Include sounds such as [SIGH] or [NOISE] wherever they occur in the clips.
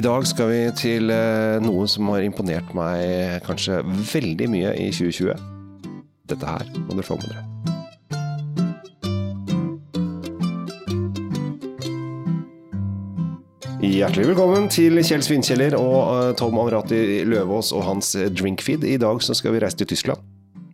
I dag skal vi til eh, noe som har imponert meg kanskje veldig mye i 2020. Dette her må dere få med dere. Hjertelig velkommen til Kjell Svinkjeller og eh, Tom Amrati Løvaas og hans drinkfeed. I dag så skal vi reise til Tyskland.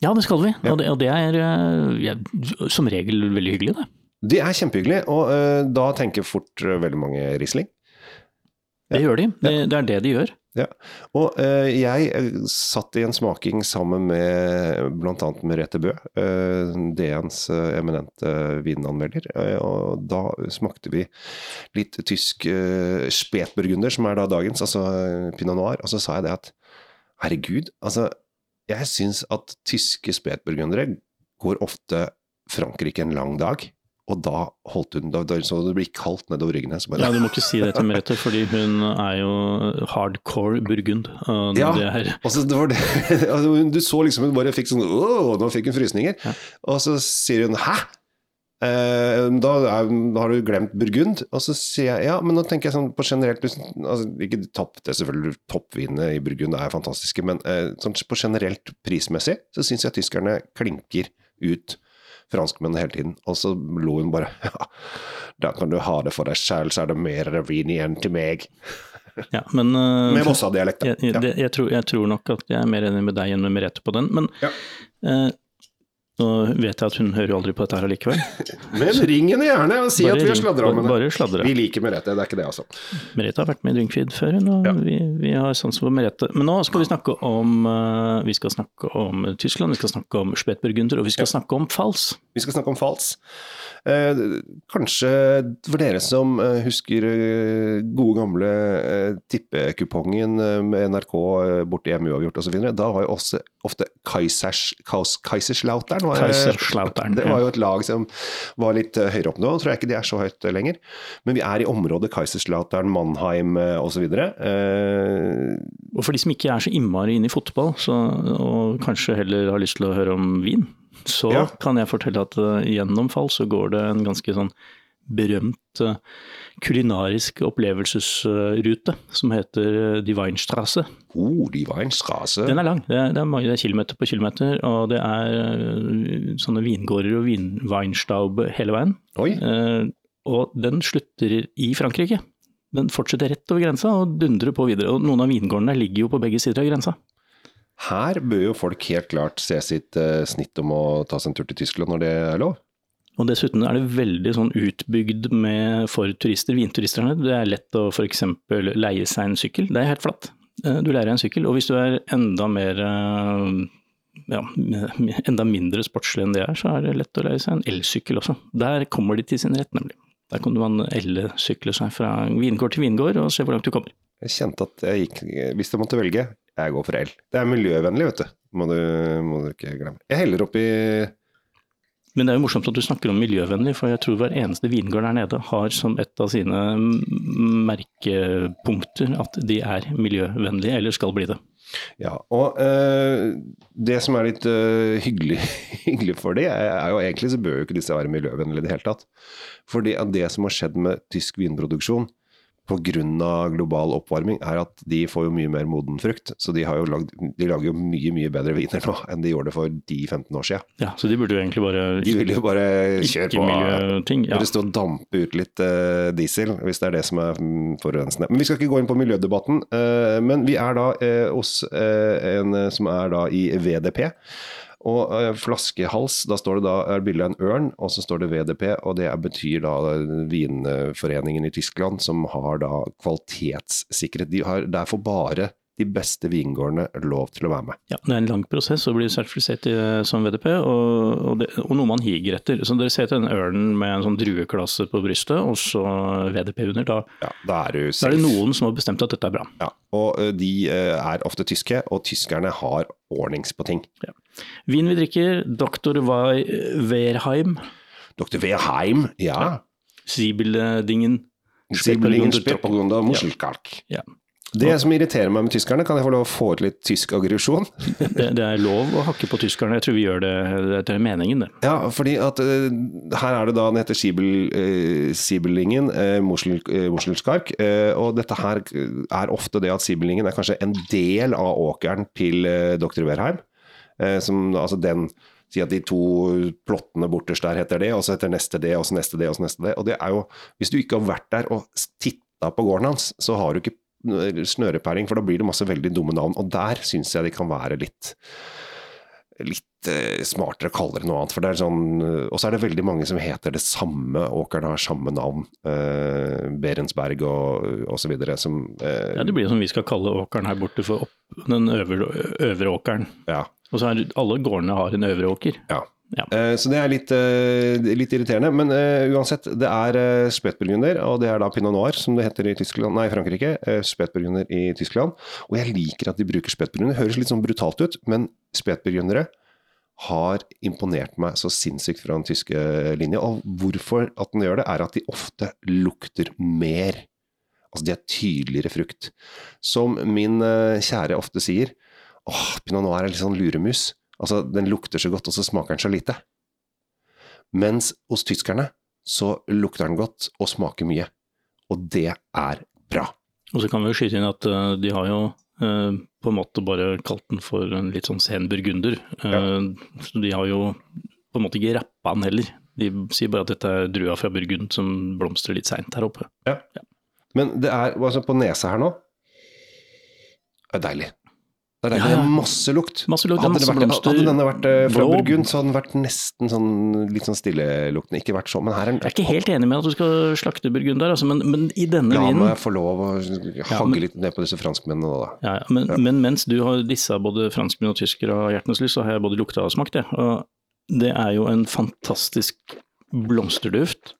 Ja, det skal vi. Ja. Og, det, er eh, ja, som regel veldig hyggelig, det. Det er kjempehyggelig, og uh, da tenker fort eh, veldig mange Riesling. Det gjør de. Det, det er det de gjør. Ja. Og uh, jeg eh, satt i en smaking sammen med bl.a. Merete Bø, uh, DNs uh, eminente vinanmelder. Eh, og da smakte vi litt tysk uh, spetburgunder, som er da dagens, altså eh, pinot noir. Og så sa jeg det at herregud, altså jeg syns at tyske spetburgundere går ofte Frankrike en lang dag. Og da holdt hun da, da så det ble kaldt nedover ryggen hennes. Ja, Du må ikke si det til Merete, fordi hun er jo hardcore burgund. Og Ja. det Altså, det var det. [LAUGHS] Altså, du så liksom hun bare fikk sånn Åh, nå fikk hun frysninger. Ja. Og så sier hun 'hæ?' Eh, da, er, da har du glemt Burgund. Og så sier jeg ja, men nå tenker jeg sånn på generelt altså, Ikke topp, det er selvfølgelig toppvinene i Burgund er fantastiske, men eh, sånn på generelt prismessig så syns jeg tyskerne klinker ut franskmennene hele tiden. Og så lo hun bare [LAUGHS] ja, da kan du ha det for deg selv, så er det mer vin igjen til meg. ja, men uh, [LAUGHS] Med Vossa-dialekt. jeg, jeg, jeg, tror, jeg tror nok at jeg er mer enig med deg enn med Merete på den. Men Ja. eh, nå vet jeg at hun hører jo aldri på dette her allikevel. [LAUGHS] Men ring henne gjerne og si at vi har sladra om bare, henne. bare. Vi liker Merete, det er ikke det, altså. Merete har vært med i Drinkfeed før, hun, og Ja. vi, vi har sans for Merete. Men nå skal vi snakke om, eh, vi skal snakke om Tyskland, vi skal snakke om Spetburgunder, og vi skal snakke om Fals. Vi skal snakke om Fals. Eh, kanskje for dere som eh, husker eh, gode gamle eh, tippekupongen eh, med NRK borti hjemme uavgjort osv. Da var jo også ofte Kaisers, Kaiserslautern var, Kaiserslautern, Det var jo et lag som var litt høyere opp nå. Tror jeg ikke de er så høyt lenger. Men vi er i området Kaiserslautern, Mannheim osv. Eh, Og for de som ikke er så innmari inne i fotball, så, og kanskje heller har lyst til å høre om vin, så Ja. kan jeg fortelle at eh, gjennom Fall så går det en ganske sånn berømt eh, kulinarisk opplevelsesrute som heter eh, Die Weinstrasse. oh, die Weinstrasse. Den er lang, det er, det er, mange, det er kilometer på kilometer, og det er sånne vingårder og vin, Weinstaub hele veien. Oi. Eh, og den slutter i Frankrike. Den fortsetter rett over grensa og dundrer på videre. Og noen av vingårdene ligger jo på begge sider av grensa. Her bør jo folk helt klart se sitt eh, snitt om å ta seg en tur til Tyskland når det er lov. Og dessuten er det veldig sånn utbygd med, for turister, vinturisterne. Det er lett å f.eks. leie seg en sykkel. Det er helt flatt. Eh, Du leier deg en sykkel, og hvis du er enda mer eh, ja, [LAUGHS] enda mindre sportslig enn det er, så er det lett å leie seg en elsykkel også. Der kommer de til sin rett, nemlig. Der kan man elle-sykle seg fra vingård til vingård og se hvor langt du kommer. Jeg kjente at jeg gikk Hvis jeg måtte velge, jeg går for el. Det er miljøvennlig, vet du. Må du, må du ikke glemme. Jeg heller oppi Men det er jo morsomt at du snakker om miljøvennlig, for jeg tror hver eneste vingård der nede har som et av sine merkepunkter at de er miljøvennlige, eller skal bli det. Ja, og øh, det som er litt øh, hyggelig, [LAUGHS] hyggelig for de, er, er jo egentlig så bør jo ikke disse være miljøvennlige i det hele tatt. Fordi at det som har skjedd med tysk vinproduksjon pga. global oppvarming, er at de får jo mye mer moden frukt. Så de, har jo lagd, de lager jo mye mye bedre viner nå enn de gjorde det for 10-15 år siden. Ja, Så de burde jo egentlig bare De ville jo bare kjøre på. ikke-miljøting. Ja. Burde stå og dampe ut litt uh, diesel, hvis det er det som er forurensende. Men vi skal ikke gå inn på miljødebatten. Uh, men vi er da uh, hos en som er da i VDP. Og uh, flaskehals, da står det da er bildet av en ørn, og så står det VDP, og det betyr da eh, Vinforeningen i Tyskland, som har da kvalitetssikkerhet. De har derfor bare de beste vingårdene lov til å være med. Ja, Det er en lang prosess å bli sertifisert i, som VDP, og, og, det, og noe man higer etter. Så Dere ser til den ørnen med en sånn drueklasse på brystet, og så VDP under. Da, Ja, da er du da er det noen som har bestemt at dette er bra. Ja, og eh, de eh, er ofte tyske, og tyskerne har ordnings på ting. Vin vi drikker, Dr. Wehrheim, Dr. Wehrheim, ja. Siebeldingen Siblingen Spetburgunder- Spetburgunder Muschelkalk. Ja. Det som irriterer meg med tyskerne, kan jeg få lov å få ut litt tysk aggresjon? [LAUGHS] Det, det, er lov å hakke på tyskerne, jeg tror vi gjør det etter meningen, det. Ja, fordi at uh, her er det da, den heter Sibel, uh, Sibelingen, uh, Moschelskark, uh, og dette her er ofte det at Sibelingen er kanskje en del av åkeren til uh, dr. Werheim. Som, altså den Si at de to plottene borterst der heter det, og så heter neste det, og så neste det, og så neste det. Og det er jo, hvis du ikke har vært der og titta på gården hans, så har du ikke snørepæring, for da blir det masse veldig dumme navn. Og der syns jeg de kan være litt litt eh, smartere å kalle det noe annet. for det er sånn, Og så er det veldig mange som heter det samme, åkeren har samme navn. Eh, Berensberg og osv. Som eh, Ja, det blir som vi skal kalle åkeren her borte for opp, den øvre, øvre åkeren. Ja. Og så er alle gårdene har en øvre åker. Ja. Ja. Eh, så det er litt, eh, litt irriterende. Men uh, uansett, det er uh, spetburgunder, og det er da pinot noir, som det heter i Tyskland, nei, Frankrike. Uh, spetburgunder i Tyskland. Og jeg liker at de bruker spetburgunder. Høres litt sånn brutalt ut, men spetburgundere har imponert meg så sinnssykt fra den tyske linja. Og hvorfor at den gjør det, er at de ofte lukter mer. Altså de er tydeligere frukt. Som min kjære ofte sier, åh, pinot noir er litt sånn luremus. Altså, den lukter så godt, og så smaker den så lite. Mens hos tyskerne så lukter den godt og smaker mye. Og det er bra. Og så kan vi jo skyte inn at uh, de har jo uh, på en måte bare kalt den for en litt sånn sen burgunder. Uh, ja. Så de har jo på en måte ikke rappa den heller. De sier bare at dette er drua fra Burgund som blomstrer litt seint her oppe. Ja. ja. Men det er altså på nesa her nå Det er deilig. Det er ja, ja. masse lukt. Masse lukt hadde, masse vært, blomster, hadde denne vært uh, fra Burgund, så hadde den vært nesten sånn litt sånn stilleluktende. Ikke vært sånn, men her er den Jeg er ikke helt enig med at du skal slakte Burgund der, altså, men, men, i denne La vinen La meg få lov å hagge litt ned på disse franskmennene da. Ja, men, men, mens du har disse både franskmenn og tyskere av hjertens lyst, så har jeg både lukta og smakt det. Og det er jo en fantastisk blomsterduft.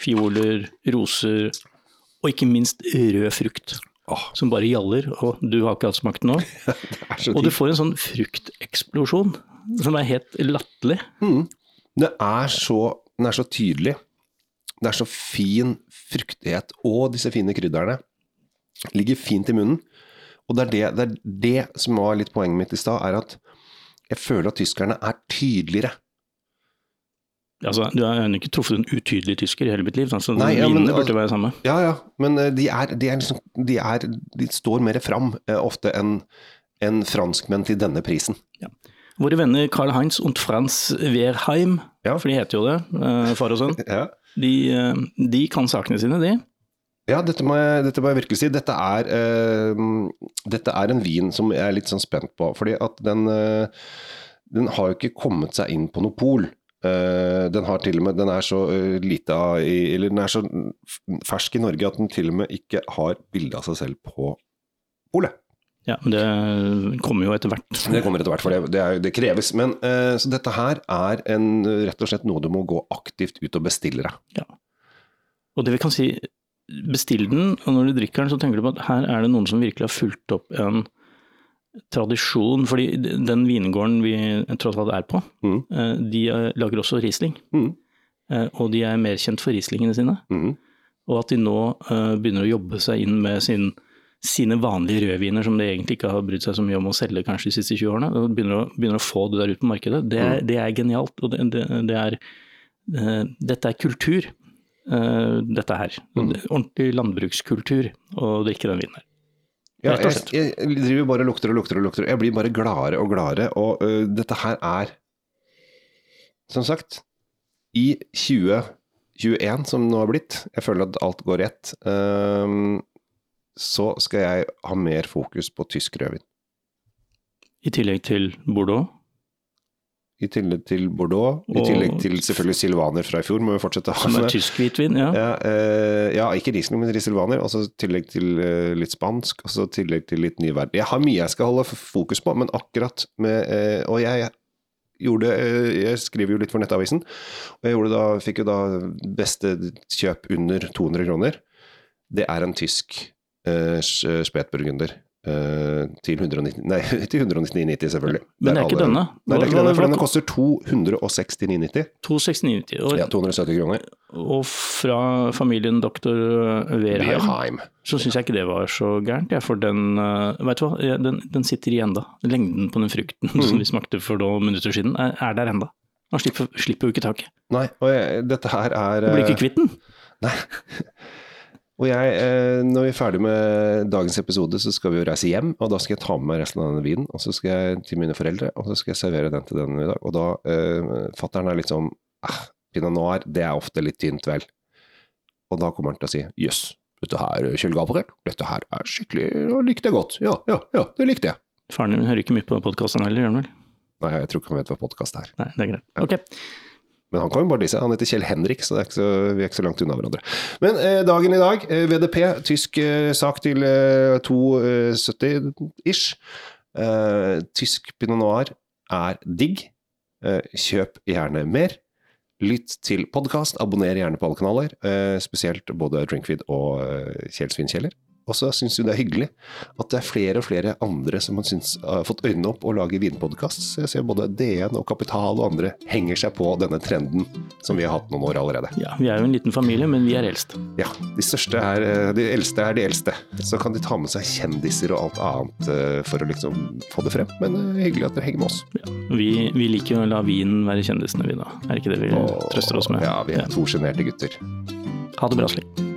Fioler, roser og ikke minst rød frukt. Oh. Som bare gjaller, og du har ikke hatt smakt den nå. [LAUGHS] og du får en sånn frukteksplosjon som er helt latterlig. Mm. Det er så, er så tydelig. Det er så fin fruktighet, og disse fine krydderne ligger fint i munnen. Og det er det, det, er det som var litt poenget mitt i stad, er at jeg føler at tyskerne er tydeligere. Altså, du har ikke truffet en utydelig tysker i hele mitt liv. Altså, Nei, ja, men, burde være samme. Ja, ja, men eh, de, er, de, er liksom, de, er, de står mer fram eh, ofte enn en franskmenn til denne prisen. Ja. Våre venner Carl Heinz und Frans Wehrheim, ja. for de heter jo det, eh, far og sønn, [LAUGHS] ja. de, eh, de, kan sakene sine, de. Ja, dette må, jeg, dette må jeg virkelig si. Dette er, uh, dette er, en vin som jeg er litt sånn spent på. fordi at den, uh, den har jo ikke kommet seg inn på noe pol. Uh, den, har til og med, den er så uh, i, eller den er så fersk i Norge at den til og med ikke har bilde av seg selv på polet. Ja, det kommer jo etter hvert. Det kommer etter hvert, for det, det, er, det kreves. Men uh, Så dette her er en, rett og slett noe du må gå aktivt ut og bestille deg. Ja. Og det vi kan si, bestill den, og når du drikker den så tenker du på at her er det noen som virkelig har fulgt opp en tradisjon, fordi den vingården vi tross alt er på, mm. Eh, de eh, lager også Riesling. Mm. Eh, og de er mer kjent for Rieslingene sine. Mm. Og at de nå begynner å jobbe seg inn med sin, sine vanlige rødviner, som de egentlig ikke har brydd seg så mye om å selge kanskje de siste 20 årene, og begynner å, begynner å få det der ut på markedet. Det er, mm. det er genialt. og det, det, det er, Dette er kultur, dette her. Mm. Ordentlig landbrukskultur å drikke den vinen her. Ja, jeg, jeg, driver bare og lukter og lukter og lukter. Jeg blir bare gladere og gladere. Og uh, dette her er, som sagt, i 2021 som nå har blitt, jeg føler at alt går rett, um, så skal jeg ha mer fokus på tysk rødvin. I tillegg til Bordeaux? I tillegg til Bordeaux. I tillegg til selvfølgelig silvaner fra i fjor, må vi fortsette å ha med. Tysk hvitvin, ja. Ja, eh, ja, ikke Riesling, men silvaner. Og så i tillegg til eh, litt spansk, og så i tillegg til litt ny verden. Jeg har mye jeg skal holde fokus på, men akkurat med eh, Og jeg, gjorde eh, Jeg skriver jo litt for Nettavisen, og jeg da, fikk jo da beste kjøp under 200 kroner. Det er en tysk eh, spetburgunder eh, til 190 Nei, [LAUGHS] 199,90 selvfølgelig. Men det er ikke alle- denne. Nei, det er ikke Hva- denne, for hva- denne koster 269,90. 269,90. Ja, 270 kroner. og fra familien doktor Verheim Beheim. så syns jeg ikke det var så gærent. Jeg, for den, eh, vet du hva, den, den sitter i enda. Lengden på den frukten [LAUGHS] Mm. som vi smakte for noen minutter siden, er, er der enda. Man slipper, slipper jo ikke taket. Nei, og jeg, dette her er Du blir eh, ikke kvitt den. [LAUGHS] Og jeg, eh, når vi er ferdig med dagens episode, så skal vi jo reise hjem. Og da skal jeg ta med meg resten av denne vinen, og så skal jeg til mine foreldre, og så skal jeg servere den til den i dag. Og da eh, Fattern er litt sånn ah, Pinot noir, det er ofte litt tynt, vel. Og da kommer han til å si jøss, dette her, Kjell Gabriel, dette her er skikkelig og likte jeg godt. Ja, ja, ja, det likte jeg. Faren din hører ikke mye på podkasten heller, gjør han vel? Nei, jeg tror ikke han vet hva podkast er. Nei, det er greit. Ok. Men han kan jo bare disse. Han heter Kjell Henrik, så, er så vi er ikke så langt unna hverandre. Men eh, dagen i dag, eh, VDP, tysk eh, sak til eh, 2,70-ish. Eh, tysk pinot noir er digg. Eh, kjøp gjerne mer. Lytt til podkast, abonner gjerne på alle kanaler, eh, spesielt både Drinkfeed og eh, Kjell Svinkjeller. Og så syns vi det er hyggelig at det er flere og flere andre som syns, har fått øynene opp og lager vinpodkast. Så jeg ser både DN og Kapital og andre henger seg på denne trenden som vi har hatt noen år allerede. Ja, vi er jo en liten familie, men vi er eldst. Ja, de største er eh, De eldste er de eldste. Så kan de ta med seg kjendiser og alt annet eh, for å liksom få det frem. Men eh, hyggelig at dere henger med oss. Ja. Vi, vi liker jo å la vinen være kjendisene, vi da. Er det ikke det vi trøster oss med? Ja, vi er to sjenerte gutter. Ha det bra, Slik.